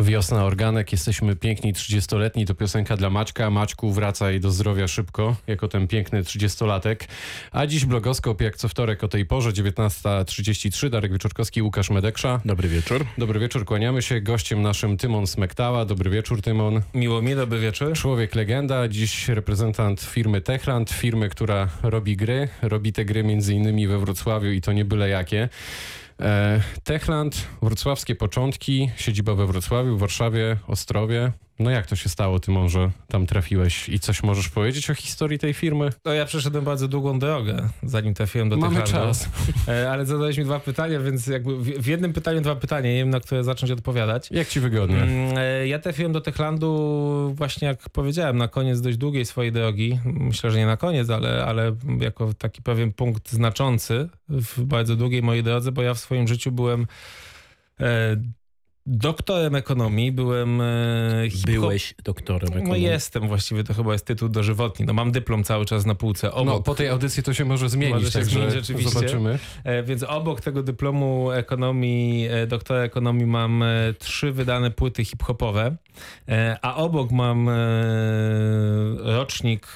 Wiosna Organek, jesteśmy piękni 30-letni, to piosenka dla Maćka. Maćku, wracaj do zdrowia szybko, jako ten piękny 30-latek. A dziś blogoskop, jak co wtorek o tej porze, 19.33. Darek Wieczorkowski, Łukasz Medeksza. Dobry wieczór. Dobry wieczór, kłaniamy się. Gościem naszym Tymon Smektała. Dobry wieczór, Tymon. Miło mi, dobry wieczór. Człowiek legenda, dziś reprezentant firmy Techland, firmy, która robi gry. Robi te gry między innymi we Wrocławiu i to nie byle jakie. E, Techland, wrocławskie początki, siedziba we Wrocławiu, w Warszawie, Ostrowie. No jak to się stało, ty może tam trafiłeś i coś możesz powiedzieć o historii tej firmy? No ja przeszedłem bardzo długą drogę, zanim trafiłem do Mamy Techlandu. czas. E, Ale zadałeś mi dwa pytania, więc jakby w w jednym pytaniu dwa pytania, nie wiem na które zacząć odpowiadać. Jak ci wygodnie? Mm, e, Ja trafiłem do Techlandu właśnie jak powiedziałem, na koniec dość długiej swojej drogi. Myślę, że nie na koniec, ale, ale jako taki pewien punkt znaczący w bardzo długiej mojej drodze, bo ja w swoim życiu byłem e, doktorem ekonomii, byłem e, Byłeś doktorem No ekonomii. jestem właściwie, to chyba jest tytuł dożywotni. No mam dyplom cały czas na półce. Obok, No, po tej audycji to się może zmienić, Może się także zmienić rzeczywiście. zobaczymy. e, więc obok tego dyplomu ekonomii, e, doktora ekonomii mam trzy wydane płyty hip-hopowe, a obok mam rocznik,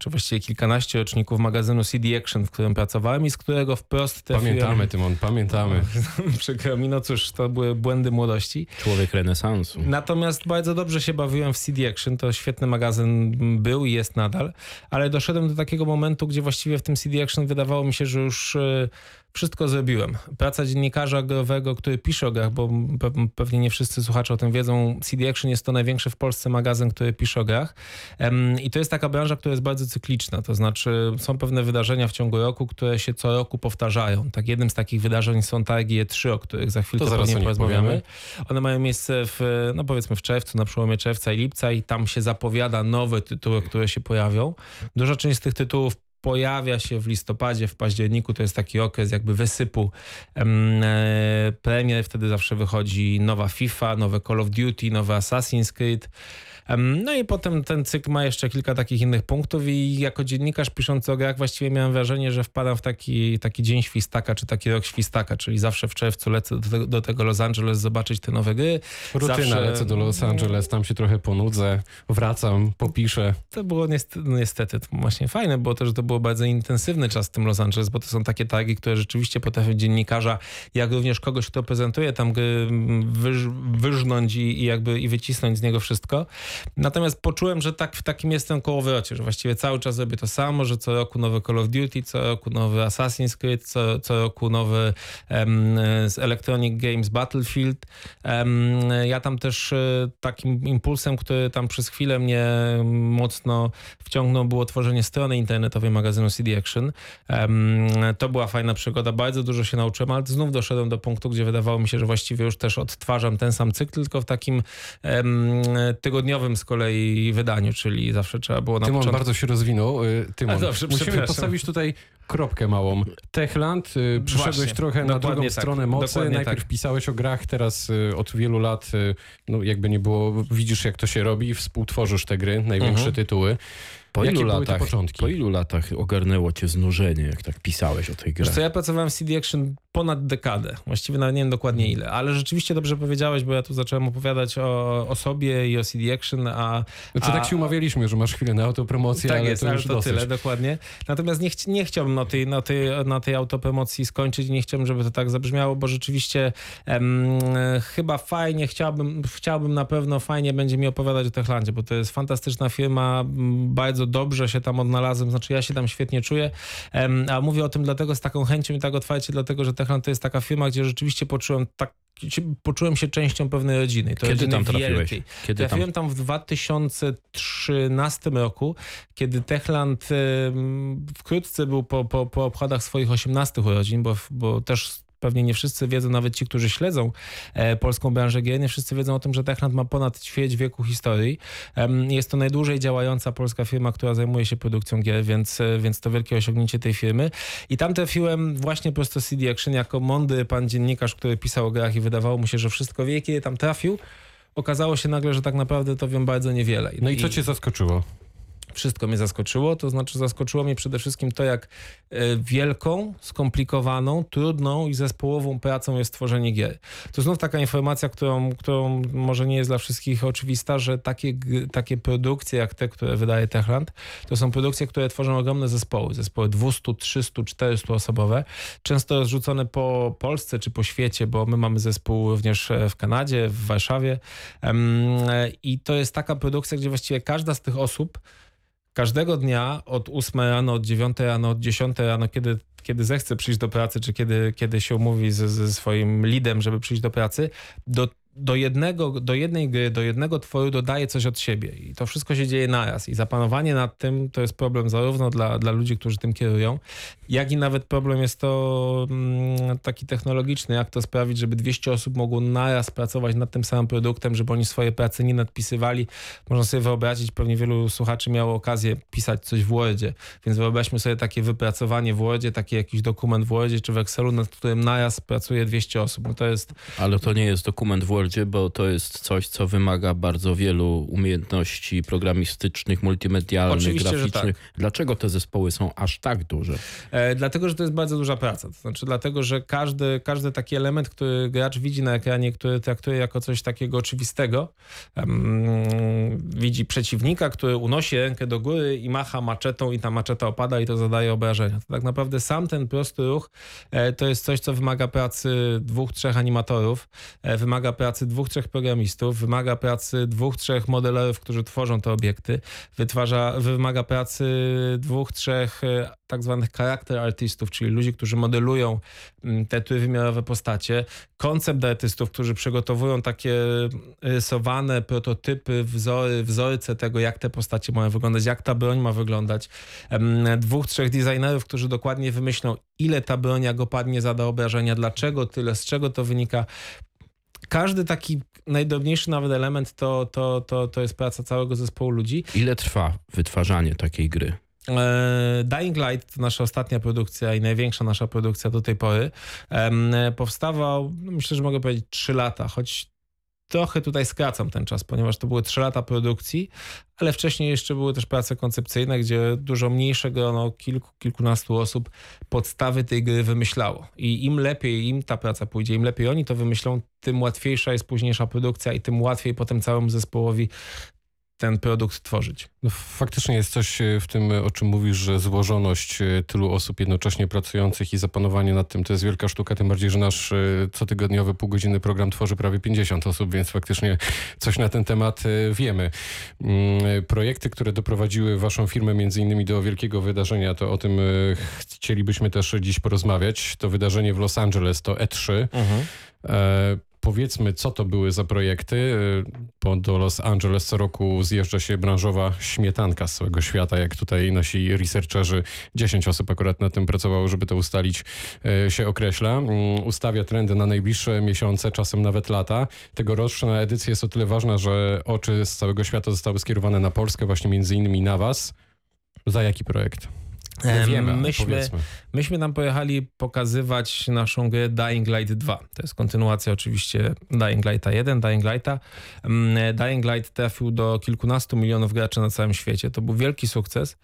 czy właściwie kilkanaście roczników magazynu CD Action, w którym pracowałem i z którego wprost trafiłem... Pamiętamy, Tymon, pamiętamy. Przykro mi, no cóż, to były błędy młodości. Człowiek renesansu. Natomiast bardzo dobrze się bawiłem w CD Action. To świetny magazyn był i jest nadal, ale doszedłem do takiego momentu, gdzie właściwie w tym CD Action wydawało mi się, że już e, wszystko zrobiłem. Praca dziennikarza growego, który pisze o grach, bo pe- pewnie nie wszyscy słuchacze o tym wiedzą, CD Action jest to największy w Polsce magazyn, który pisze o grach. I to jest taka branża, która jest bardzo cykliczna. To znaczy są pewne wydarzenia w ciągu roku, które się co roku powtarzają. Tak jednym z takich wydarzeń są targi E3, o których za zaraz pewnie porozmawiamy. One mają miejsce w, no powiedzmy w czerwcu, na przełomie czerwca i lipca i tam się zapowiada nowe tytuły, które się pojawią. Duża część z tych tytułów pojawia się w listopadzie, w październiku, to jest taki okres jakby wysypu e, premier, wtedy zawsze wychodzi nowa FIFA, nowe Call of Duty, nowe Assassin's Creed. No i potem ten cykl ma jeszcze kilka takich innych punktów i jako dziennikarz piszący o grach właściwie miałem wrażenie, że wpadam w taki, taki dzień świstaka, czy taki rok świstaka, czyli zawsze w czerwcu lecę do, do tego Los Angeles zobaczyć te nowe gry. Rutyna, Zawsze- lecę do Los Angeles, tam się trochę ponudzę, wracam, popiszę. To było niestety, no niestety to właśnie fajne, było to, że to było bardzo intensywny czas w tym Los Angeles, bo to są takie targi, które rzeczywiście potrafią dziennikarza, jak również kogoś, kto prezentuje tam gry, wyż, wyżnąć i, i jakby i wycisnąć z niego wszystko. Natomiast poczułem, że tak w takim jestem kołowrocie, że właściwie cały czas robię to samo, że co roku nowy Call of Duty, co roku nowy Assassin's Creed, co, co roku nowy em, z Electronic Games Battlefield. Em, ja tam też e, takim impulsem, który tam przez chwilę mnie mocno wciągnął, było tworzenie strony internetowej magazynu CD Action. Em, to była fajna przygoda, bardzo dużo się nauczyłem, ale znów doszedłem do punktu, gdzie wydawało mi się, że właściwie już też odtwarzam ten sam cykl, tylko w takim em, tygodniowym z kolei wydaniu, czyli zawsze trzeba było na Tymon początku... bardzo się rozwinął. y, Tymon, musimy postawić tutaj kropkę małą. Techland, y, przyszedłeś Właśnie, trochę na dokładnie drugą tak, stronę mocy. dokładnie Najpierw tak. pisałeś o grach, teraz y, od wielu lat, no jakby nie było, widzisz jak to się robi, współtworzysz te gry, największe Mhm. tytuły. Po Jakie ilu, latach, po ilu latach ogarnęło cię znużenie, jak tak pisałeś o tej grze? Wiesz co, ja pracowałem w CD Action ponad dekadę. Właściwie nawet nie wiem dokładnie ile, ale rzeczywiście dobrze powiedziałeś, bo ja tu zacząłem opowiadać o, o sobie i o CD Action, a... Znaczy a, tak się umawialiśmy, że masz chwilę na autopromocję, tak ale jest, to ale już to dosyć. tyle, dokładnie. Natomiast nie, chci- nie chciałbym na tej, na, tej, na tej autopromocji skończyć, nie chciałbym, żeby to tak zabrzmiało, bo rzeczywiście em, chyba fajnie, chciałbym, chciałbym na pewno, fajnie będzie mi opowiadać o Techlandzie, bo to jest fantastyczna firma, bardzo dobrze się tam odnalazłem, znaczy ja się tam świetnie czuję, em, a mówię o tym dlatego z taką chęcią i tak otwarcie, dlatego, że Techland to jest taka firma, gdzie rzeczywiście poczułem tak poczułem się częścią pewnej rodziny. To Kiedy tam trafiłeś? wielkiej. Kiedy tam... Trafiłem tam w 2013 roku, kiedy Techland wkrótce był po, po, po obchodach swoich 18 urodzin, bo, bo też pewnie nie wszyscy wiedzą, nawet ci, którzy śledzą e, polską branżę gier, nie wszyscy wiedzą o tym, że Techland ma ponad ćwierć wieku historii. Jest to najdłużej działająca polska firma, która zajmuje się produkcją gier, więc, e, więc to wielkie osiągnięcie tej firmy. I tam trafiłem właśnie prosto CD Action jako mądry pan dziennikarz, który pisał o grach i wydawało mu się, że wszystko wie, kiedy tam trafił. Okazało się nagle, że tak naprawdę to wiem bardzo niewiele. No i co cię zaskoczyło? Wszystko mnie zaskoczyło. To znaczy, zaskoczyło mnie przede wszystkim to, jak e, wielką, skomplikowaną, trudną i zespołową pracą jest tworzenie gier. To znów taka informacja, którą, którą może nie jest dla wszystkich oczywista, że takie, takie produkcje jak te, które wydaje Techland, to są produkcje, które tworzą ogromne zespoły. Zespoły 200, 300, 400 osobowe, często rozrzucone po Polsce czy po świecie, bo my mamy zespół również w Kanadzie, w Warszawie. I to jest taka produkcja, gdzie właściwie każda z tych osób każdego dnia od 8 rano, od 9 rano, od 10 rano, kiedy, kiedy zechce przyjść do pracy, czy kiedy, kiedy się umówi ze, ze swoim lidem, żeby przyjść do pracy, do do, jednego, do jednej gry, do jednego tworu dodaje coś od siebie i to wszystko się dzieje naraz i zapanowanie nad tym to jest problem zarówno dla, dla ludzi, którzy tym kierują, jak i nawet problem jest to mm, taki technologiczny, jak to sprawić, żeby 200 osób mogło naraz pracować nad tym samym produktem, żeby oni swoje prace nie nadpisywali. Można sobie wyobrazić, pewnie wielu słuchaczy miało okazję pisać coś w Wordzie, więc wyobraźmy sobie takie wypracowanie w Wordzie, taki jakiś dokument w Wordzie czy w Excelu, nad którym naraz pracuje 200 osób. No to jest... Ale to nie jest dokument w Wordzie, bo to jest coś, co wymaga bardzo wielu umiejętności programistycznych, multimedialnych, Oczywiście, graficznych. Tak. Dlaczego te zespoły są aż tak duże? E, dlatego, że to jest bardzo duża praca. To znaczy, dlatego, że każdy, każdy taki element, który gracz widzi na ekranie, który traktuje jako coś takiego oczywistego, um, widzi przeciwnika, który unosi rękę do góry i macha maczetą i ta maczeta opada i to zadaje obrażenia. To tak naprawdę sam ten prosty ruch e, to jest coś, co wymaga pracy dwóch, trzech animatorów, e, wymaga pracy dwóch, trzech programistów, wymaga pracy dwóch, trzech modelerów, którzy tworzą te obiekty, wytwarza, wymaga pracy dwóch, trzech e, tak zwanych charakter artystów, czyli ludzi, którzy modelują mm, te trójwymiarowe postacie, koncept artystów, którzy przygotowują takie rysowane prototypy, wzory, wzorce tego, jak te postacie mają wyglądać, jak ta broń ma wyglądać. Dwóch, trzech designerów, którzy dokładnie wymyślą, ile ta broń, jak opadnie, zada obrażenia, dlaczego tyle, z czego to wynika każdy taki najdrobniejszy nawet element to, to, to, to jest praca całego zespołu ludzi. Ile trwa wytwarzanie takiej gry? E, Dying Light to nasza ostatnia produkcja i największa nasza produkcja do tej pory. Powstawał, no myślę, że mogę powiedzieć 3 lata, choć trochę tutaj skracam ten czas, ponieważ to były 3 lata produkcji, ale wcześniej jeszcze były też prace koncepcyjne, gdzie dużo mniejsze grono, kilku, kilkunastu osób podstawy tej gry wymyślało. I im lepiej im ta praca pójdzie, im lepiej oni to wymyślą, tym łatwiejsza jest późniejsza produkcja i tym łatwiej potem całemu zespołowi ten produkt tworzyć. No, faktycznie jest coś e, w tym, o czym mówisz, że złożoność e, tylu osób jednocześnie pracujących i zapanowanie nad tym to jest wielka sztuka, tym bardziej, że nasz e, cotygodniowy półgodzinny program tworzy prawie 50 osób, więc faktycznie coś na ten temat wiemy. Mm, projekty, które doprowadziły waszą firmę między innymi do wielkiego wydarzenia, to o tym chcielibyśmy też dziś porozmawiać. To wydarzenie w Los Angeles to E3. Mhm powiedzmy, co to były za projekty, bo do Los Angeles co roku zjeżdża się branżowa śmietanka z całego świata, jak tutaj nasi researcherzy, 10 osób akurat na tym pracowało, żeby to ustalić, e, się określa. Mm, ustawia trendy na najbliższe miesiące, czasem nawet lata. Tegoroczna edycja jest o tyle ważna, że oczy z całego świata zostały skierowane na Polskę, właśnie między innymi na was. Za jaki projekt? Wiemy, myśmy, myśmy tam pojechali pokazywać naszą grę Dying Light 2. To jest kontynuacja oczywiście Dying Lighta 1, Dying Lighta. Dying Light trafił do kilkunastu milionów graczy na całym świecie. To był wielki sukces.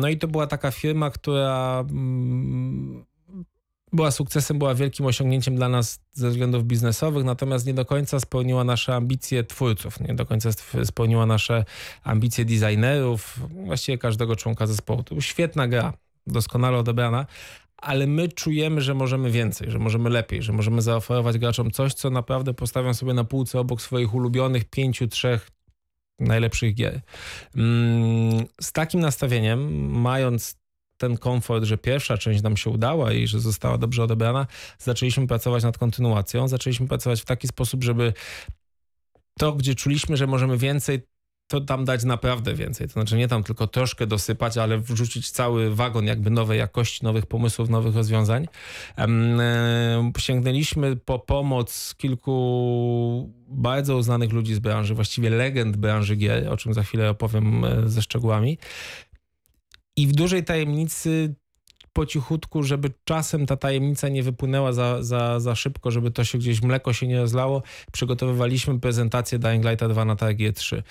No i to była taka firma, która była sukcesem, była wielkim osiągnięciem dla nas ze względów biznesowych, natomiast nie do końca spełniła nasze ambicje twórców, nie do końca spełniła nasze ambicje designerów, właściwie każdego członka zespołu. To świetna gra, doskonale odebrana, ale my czujemy, że możemy więcej, że możemy lepiej, że możemy zaoferować graczom coś, co naprawdę postawią sobie na półce obok swoich ulubionych pięciu, trzech najlepszych gier. Mm, z takim nastawieniem, mając ten komfort, że pierwsza część nam się udała i że została dobrze odebrana, zaczęliśmy pracować nad kontynuacją. Zaczęliśmy pracować w taki sposób, żeby to, gdzie czuliśmy, że możemy więcej, to tam dać naprawdę więcej. To znaczy nie tam tylko troszkę dosypać, ale wrzucić cały wagon jakby nowej jakości, nowych pomysłów, nowych rozwiązań. E, sięgnęliśmy po pomoc kilku bardzo uznanych ludzi z branży, właściwie legend branży gier, o czym za chwilę opowiem e, ze szczegółami. I w dużej tajemnicy po cichutku, żeby czasem ta tajemnica nie wypłynęła za, za, za szybko, żeby to się gdzieś mleko się nie rozlało. Przygotowywaliśmy prezentację Dying Light 2 na TG 3.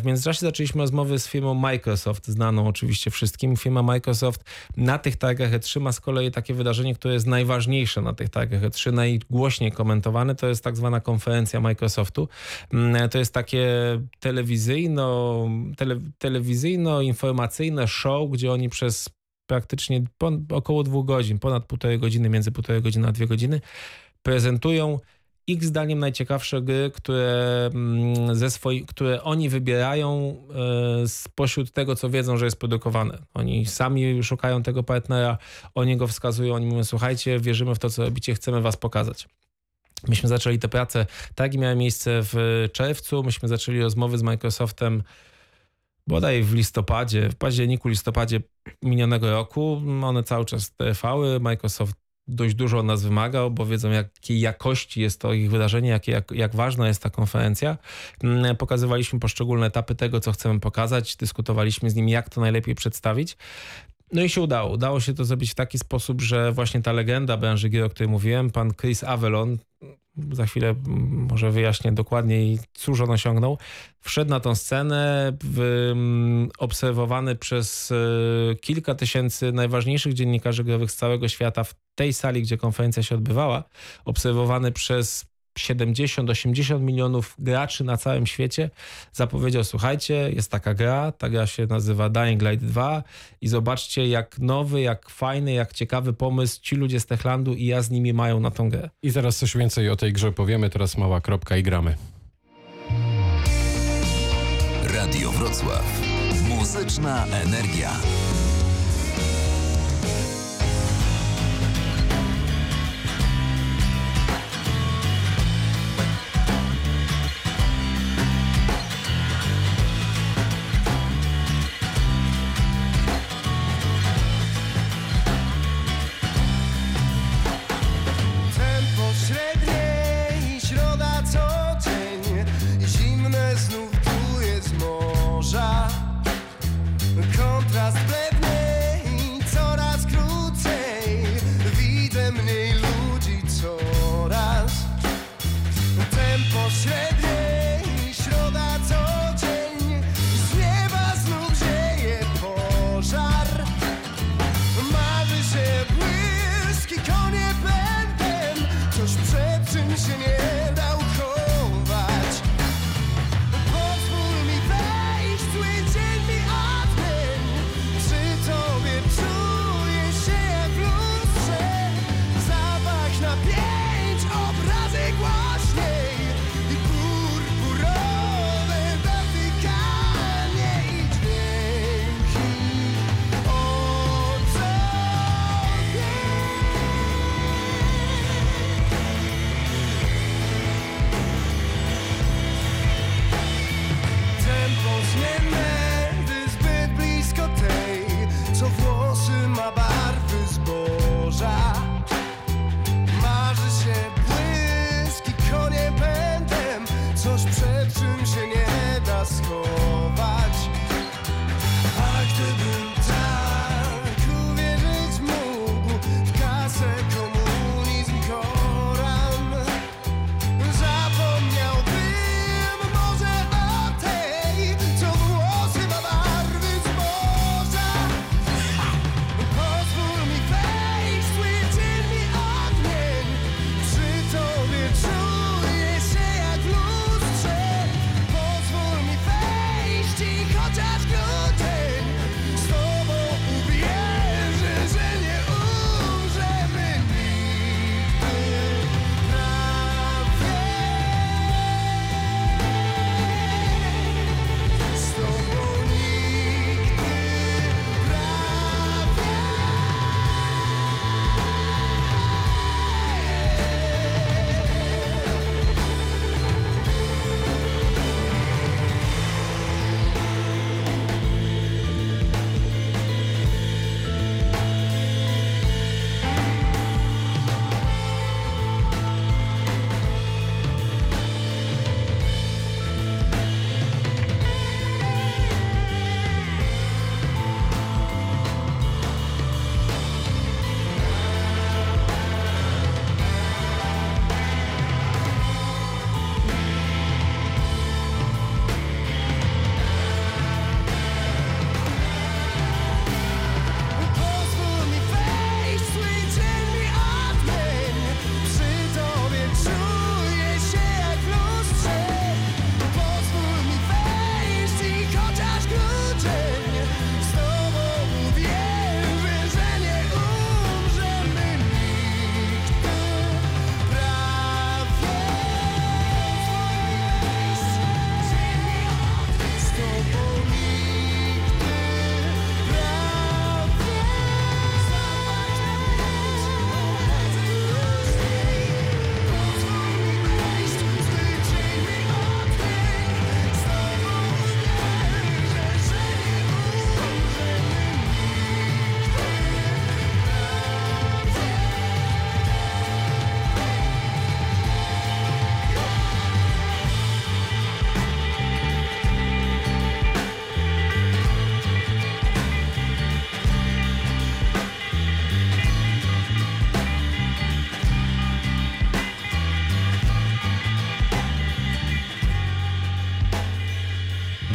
W międzyczasie zaczęliśmy rozmowy z firmą Microsoft, znaną oczywiście wszystkim. Firma Microsoft na tych targach E3 ma z kolei takie wydarzenie, które jest najważniejsze na tych targach E3, najgłośniej komentowane, to jest tak zwana konferencja Microsoftu. To jest takie telewizyjno, tele, telewizyjno-informacyjne show, gdzie oni przez praktycznie około dwóch godzin, ponad półtorej godziny, między półtorej godziny a dwie godziny, prezentują ich zdaniem najciekawsze gry, które, mm, ze swoi, które oni wybierają e, spośród tego, co wiedzą, że jest produkowane. Oni sami szukają tego partnera, oni go wskazują, oni mówią, słuchajcie, wierzymy w to, co robicie, chcemy was pokazać. Myśmy zaczęli tę pracę, tak miały miejsce w czerwcu, myśmy zaczęli rozmowy z Microsoftem bodaj w listopadzie, w październiku, listopadzie minionego roku. One cały czas trwały. Microsoft dość dużo od nas wymagał, bo wiedzą jakiej jakości jest to ich wydarzenie, jak, jak, jak ważna jest ta konferencja. Mm, pokazywaliśmy poszczególne etapy tego, co chcemy pokazać, dyskutowaliśmy z nimi, jak to najlepiej przedstawić. No i się udało. Udało się to zrobić w taki sposób, że właśnie ta legenda branży gier, o której mówiłem, pan Chris Avelon, za chwilę może wyjaśnię dokładniej, cóż on osiągnął. Wszedł na tą scenę, obserwowany przez e, kilka tysięcy najważniejszych dziennikarzy growych z całego świata w tej sali, gdzie konferencja się odbywała, obserwowany przez 70-80 milionów graczy na całym świecie zapowiedział, słuchajcie, jest taka gra, ta gra się nazywa Dying Light 2 i zobaczcie jak nowy, jak fajny, jak ciekawy pomysł ci ludzie z Techlandu i ja z nimi mają na tą grę. I zaraz coś więcej o tej grze powiemy, teraz mała kropka i gramy. Radio Wrocław. Muzyczna energia.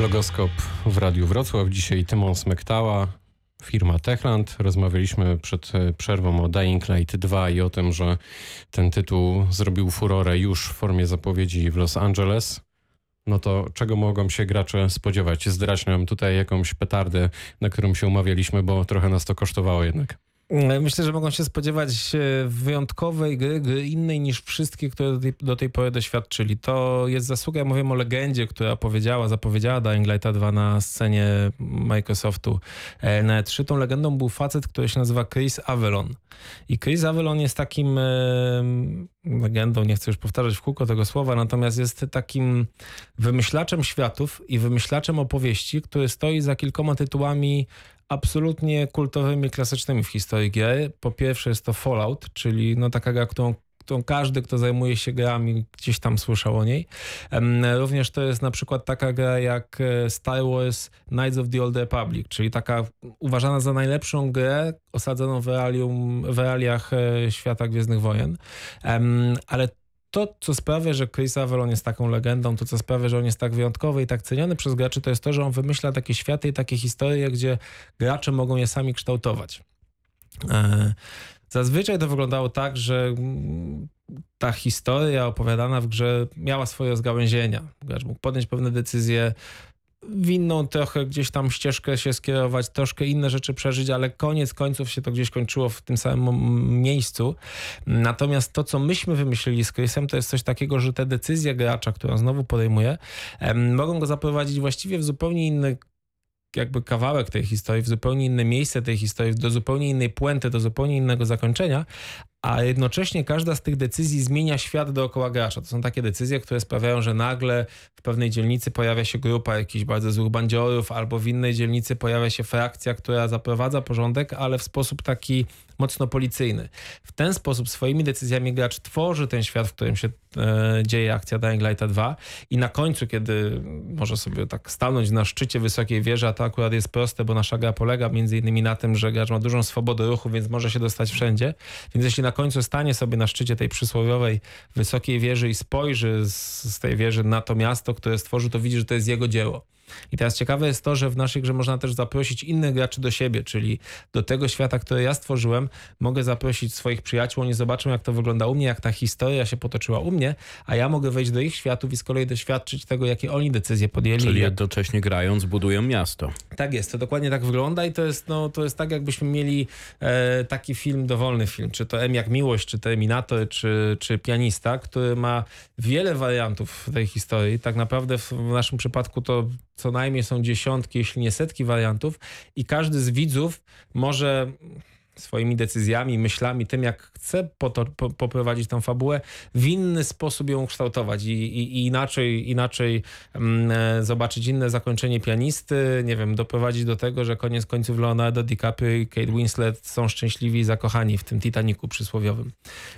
Blogoskop w Radiu Wrocław. Dzisiaj Tymon Smektała, firma Techland. Rozmawialiśmy przed e, przerwą o Dying Light 2 i o tym, że ten tytuł zrobił furorę już w formie zapowiedzi w Los Angeles. No to czego mogą się gracze spodziewać? Zdrać nam tutaj jakąś petardę, na którą się umawialiśmy, bo trochę nas to kosztowało jednak. Myślę, że mogą się spodziewać e, wyjątkowej gry, gry innej niż wszystkie, które do tej, do tej pory doświadczyli. To jest zasługa, ja mówię o legendzie, która powiedziała, zapowiedziała Dying Light 2 na scenie Microsoftu e, na E3. Tą legendą był facet, który się nazywa Chris Avalon. I Chris Avalon jest takim e, legendą, nie chcę już powtarzać w kółko tego słowa, natomiast jest takim wymyślaczem światów i wymyślaczem opowieści, który stoi za kilkoma tytułami absolutnie kultowymi, klasycznymi w historii gier. Po pierwsze jest to Fallout, czyli no taka gra, którą każdy, kto zajmuje się grami, gdzieś tam słyszał o niej. Również to jest na przykład taka gra jak e, Star Wars Knights of the Old Republic, czyli taka uważana za najlepszą grę osadzoną w, realium, w realiach e, świata Gwiezdnych Wojen. Ale to, co sprawia, że Chris Avalon jest taką legendą, to, co sprawia, że on jest tak wyjątkowy i tak ceniony przez graczy, to jest to, że on wymyśla takie światy i takie historie, gdzie gracze mogą je sami kształtować. E, zazwyczaj to wyglądało tak, że ta historia opowiadana w grze miała swoje zgałęzienia. Gracz mógł podjąć pewne decyzje, w inną trochę gdzieś tam ścieżkę się skierować, troszkę inne rzeczy przeżyć, ale koniec końców się to gdzieś kończyło w tym samym miejscu. Natomiast to, co myśmy wymyślili z Chrisem, to jest coś takiego, że te decyzje gracza, które znowu podejmuje, mogą go zaprowadzić właściwie w zupełnie inny jakby kawałek tej historii, w zupełnie inne miejsce tej historii, do zupełnie innej puenty, do zupełnie innego zakończenia, a jednocześnie każda z tych decyzji zmienia świat dookoła gracza. To są takie decyzje, które sprawiają, że nagle w pewnej dzielnicy pojawia się grupa jakichś bardzo złych bandziorów, albo w innej dzielnicy pojawia się frakcja, która zaprowadza porządek, ale w sposób taki mocno policyjny. W ten sposób swoimi decyzjami gracz tworzy ten świat, w którym się e, dzieje akcja Dying Light 2 i na końcu, kiedy może sobie tak stanąć na szczycie wysokiej wieży, a to akurat jest proste, bo nasza gra polega między innymi na tym, że gracz ma dużą swobodę ruchu, więc może się dostać wszędzie. Więc jeśli na końcu stanie sobie na szczycie tej przysłowiowej wysokiej wieży i spojrzy z, z tej wieży na to miasto, które stworzył, to widzi, że to jest jego dzieło. I teraz ciekawe jest to, że w naszej grze można też zaprosić innych graczy do siebie, czyli do tego świata, który ja stworzyłem, mogę zaprosić swoich przyjaciół, oni zobaczą, jak to wygląda u mnie, jak ta historia się potoczyła u mnie, a ja mogę wejść do ich światów i z kolei doświadczyć tego, jakie oni decyzje podjęli. Czyli jednocześnie grając budują miasto. Tak jest, to dokładnie tak wygląda i to jest, no, to jest tak, jakbyśmy mieli e, taki film, dowolny film, czy to M jak Miłość, czy Terminator, czy, czy Pianista, który ma wiele wariantów tej historii. Tak naprawdę w naszym przypadku to co najmniej są dziesiątki, jeśli nie setki wariantów i każdy z widzów może swoimi decyzjami, myślami, tym jak chce to, po, poprowadzić tą fabułę, w inny sposób ją kształtować i, i, i inaczej, inaczej mm, e, zobaczyć inne zakończenie pianisty, nie wiem, doprowadzić do tego, że koniec końców Leonardo DiCaprio i Kate Winslet są szczęśliwi i zakochani w tym Titanicu przysłowiowym.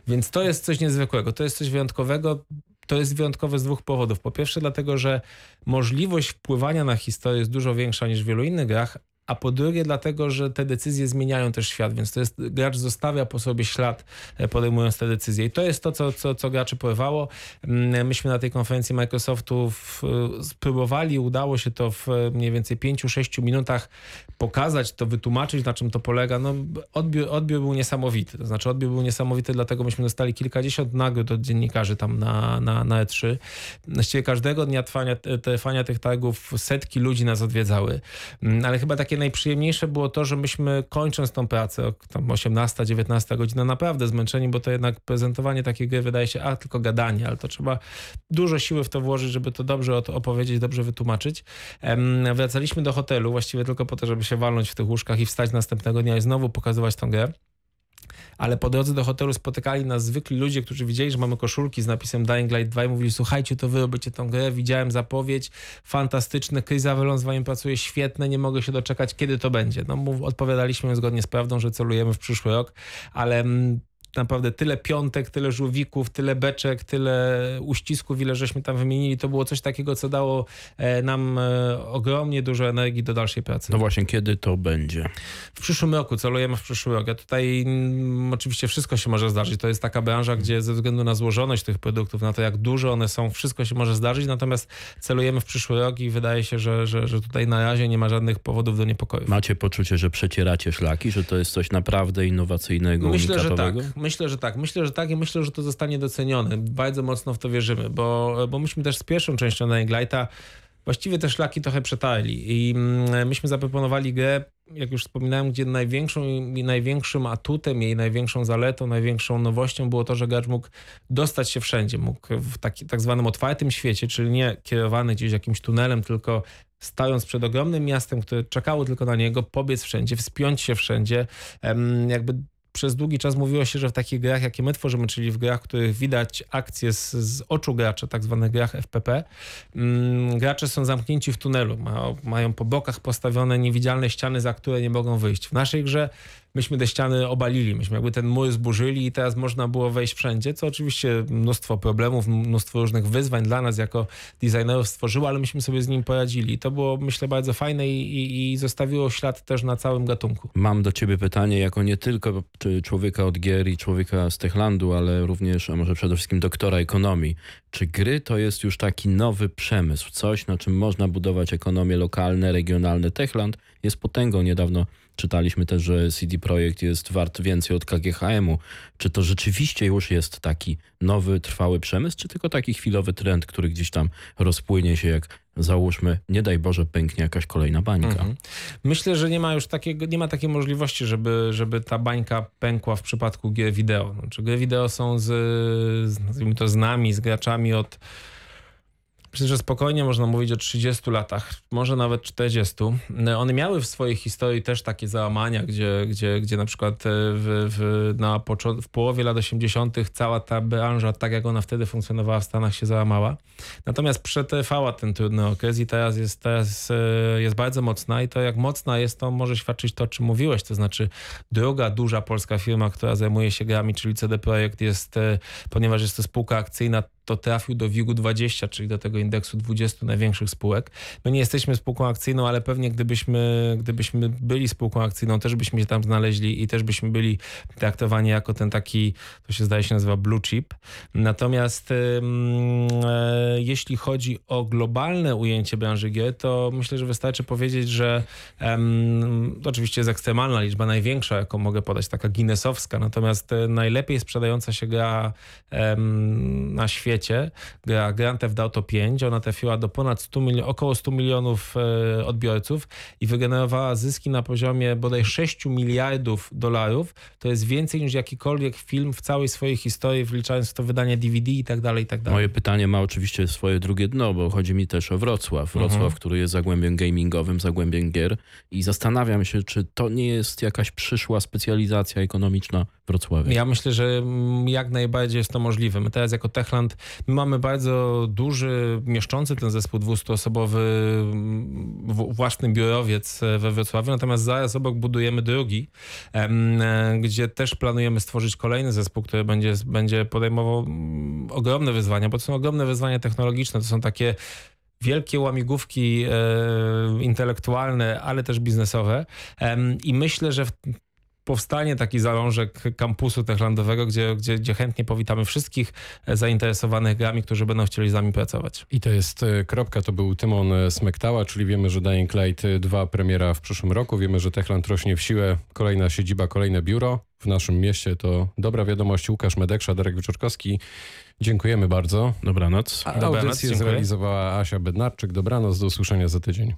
Więc to jest coś niezwykłego, to jest coś wyjątkowego, to jest wyjątkowe z dwóch powodów. Po pierwsze, dlatego, że możliwość wpływania na historię jest dużo większa niż w wielu innych grach, a po drugie dlatego, że te decyzje zmieniają też świat, więc to jest, gracz zostawia po sobie ślad e, podejmując te decyzje i to jest to, co, co, co graczy porywało. Mm, myśmy na tej konferencji Microsoftu w, spróbowali, udało się to w mniej więcej 5-6 minutach pokazać, to wytłumaczyć, na czym to polega. No, odbiór, odbiór był niesamowity, to znaczy odbiór był niesamowity, dlatego myśmy dostali kilkadziesiąt nagród od dziennikarzy tam na, na, na E3. Właściwie każdego dnia trwania, trwania tych targów setki ludzi nas odwiedzały, mm, ale chyba takie najprzyjemniejsze było to, że myśmy kończąc tą pracę, tam 18-19 godzina, naprawdę zmęczeni, bo to jednak prezentowanie takiej gry wydaje się, a tylko gadanie, ale to trzeba dużo siły w to włożyć, żeby to dobrze opowiedzieć, dobrze wytłumaczyć. Wracaliśmy do hotelu właściwie tylko po to, żeby się walnąć w tych łóżkach i wstać następnego dnia i znowu pokazywać tą grę ale po drodze do hotelu spotykali nas zwykli ludzie, którzy widzieli, że mamy koszulki z napisem Dying Light 2 i mówili, słuchajcie, to wy robicie tą grę, widziałem zapowiedź, fantastyczne, Chris Avellon z wami pracuje świetne, nie mogę się doczekać, kiedy to będzie. No odpowiadaliśmy zgodnie z prawdą, że celujemy w przyszły rok, ale mm, naprawdę tyle piątek, tyle żółwików, tyle beczek, tyle uścisków, ile żeśmy tam wymienili. To było coś takiego, co dało e, nam e, ogromnie dużo energii do dalszej pracy. No właśnie, kiedy to będzie? W przyszłym roku, celujemy w przyszły rok. A tutaj mm, oczywiście wszystko się może zdarzyć. To jest taka branża, gdzie ze względu na złożoność tych produktów, na to jak duże one są, wszystko się może zdarzyć, natomiast celujemy w przyszły rok i wydaje się, że, że, że tutaj na razie nie ma żadnych powodów do niepokoju. Macie poczucie, że przecieracie szlaki, że to jest coś naprawdę innowacyjnego, Myślę, że tak. Myślę, że tak. Myślę, że tak i myślę, że to zostanie docenione. Bardzo mocno w to wierzymy, bo, bo myśmy też z pierwszą częścią Lighta właściwie te szlaki trochę przetarli i mm, myśmy zaproponowali grę, jak już wspominałem, gdzie największą i największym atutem jej, największą zaletą, największą nowością było to, że gracz mógł dostać się wszędzie. Mógł w taki, tak zwanym otwartym świecie, czyli nie kierowany gdzieś jakimś tunelem, tylko stając przed ogromnym miastem, które czekało tylko na niego, pobiec wszędzie, wspiąć się wszędzie, jakby przez długi czas mówiło się, że w takich grach, jakie my tworzymy, czyli w grach, w których widać akcje z, z oczu gracza, tak zwanych grach FPP, mm, gracze są zamknięci w tunelu, ma, mają po bokach postawione niewidzialne ściany, za które nie mogą wyjść. W naszej grze myśmy te ściany obalili, myśmy jakby ten mur zburzyli i teraz można było wejść wszędzie, co oczywiście mnóstwo problemów, mnóstwo różnych wyzwań dla nas jako designerów stworzyło, ale myśmy sobie z nim poradzili. To było, myślę, bardzo fajne i, i, i zostawiło ślad też na całym gatunku. Mam do ciebie pytanie jako nie tylko człowieka od gier i człowieka z Techlandu, ale również, a może przede wszystkim doktora ekonomii. Czy gry to jest już taki nowy przemysł, coś na czym można budować ekonomie lokalne, regionalne? Techland jest potęgą. Niedawno czytaliśmy też, że CD Projekt jest wart więcej od KGHM-u. Czy to rzeczywiście już jest taki nowy, trwały przemysł, czy tylko taki chwilowy trend, który gdzieś tam rozpłynie się, jak załóżmy, nie daj Boże, pęknie jakaś kolejna bańka? Mhm. Myślę, że nie ma już takiego, nie ma takiej możliwości, żeby, żeby ta bańka pękła w przypadku gier wideo. Znaczy, gry wideo są z, z, to, z nami, z graczami od Myślę, że spokojnie można mówić o 30 latach, może nawet 40. One miały w swojej historii też takie załamania, gdzie, gdzie, gdzie na przykład e, w, w, na w połowie lat 80. cała ta branża, tak jak ona wtedy funkcjonowała w Stanach, się załamała. Natomiast przetrwała ten trudny okres i teraz jest, teraz e, jest bardzo mocna i to jak mocna jest, to może świadczyć to, o czym mówiłeś, to znaczy druga duża polska firma, która zajmuje się grami, czyli CD Projekt jest, e, ponieważ jest to spółka akcyjna, to trafił do WIG-u 20, czyli do tego indeksu 20 największych spółek. My nie jesteśmy spółką akcyjną, ale pewnie gdybyśmy, gdybyśmy byli spółką akcyjną, też byśmy się tam znaleźli i też byśmy byli traktowani jako ten taki, to się zdaje się nazywa blue chip. Natomiast e, jeśli chodzi o globalne ujęcie branży gier, to myślę, że wystarczy powiedzieć, że ym, to oczywiście jest ekstremalna liczba, największa, jaką mogę podać, taka Guinnessowska, natomiast e, najlepiej sprzedająca się gra ym, na świecie, gra Grand Theft Auto 5, ona trafiła do ponad 100 milionów, około 100 milionów odbiorców i wygenerowała zyski na poziomie bodaj 6 miliardów dolarów. To jest więcej niż jakikolwiek film w całej swojej historii, wliczając w to wydanie DVD i tak dalej, i tak dalej. Moje pytanie ma oczywiście swoje drugie dno, bo chodzi mi też o Wrocław. Wrocław, Mhm. który jest zagłębiem gamingowym, zagłębiem gier i zastanawiam się, czy to nie jest jakaś przyszła specjalizacja ekonomiczna Wrocławia. Ja myślę, że jak najbardziej jest to możliwe. My teraz jako Techland my mamy bardzo duży, mieszczący ten zespół 200-osobowy mm, w- własny biurowiec we Wrocławiu, natomiast zaraz obok budujemy drugi, gdzie też planujemy stworzyć kolejny zespół, który będzie, będzie podejmował mm, ogromne wyzwania, bo to są ogromne wyzwania technologiczne, to są takie wielkie łamigłówki e, intelektualne, ale też biznesowe. Em, i myślę, że w, powstanie taki zalążek kampusu techlandowego, gdzie, gdzie, gdzie chętnie powitamy wszystkich e, zainteresowanych grami, którzy będą chcieli z nami pracować. I to jest e, kropka, to był Tymon e, Smektała, czyli wiemy, że Dying Light 2 premiera w przyszłym roku, wiemy, że Techland rośnie w siłę, kolejna siedziba, kolejne biuro w naszym mieście, to dobra wiadomość. Łukasz Medeksza, Darek Wyczorkowski, dziękujemy bardzo. Dobranoc. A Dobranoc, audycję dziękuję. zrealizowała Asia Bednarczyk. Dobranoc, do usłyszenia za tydzień.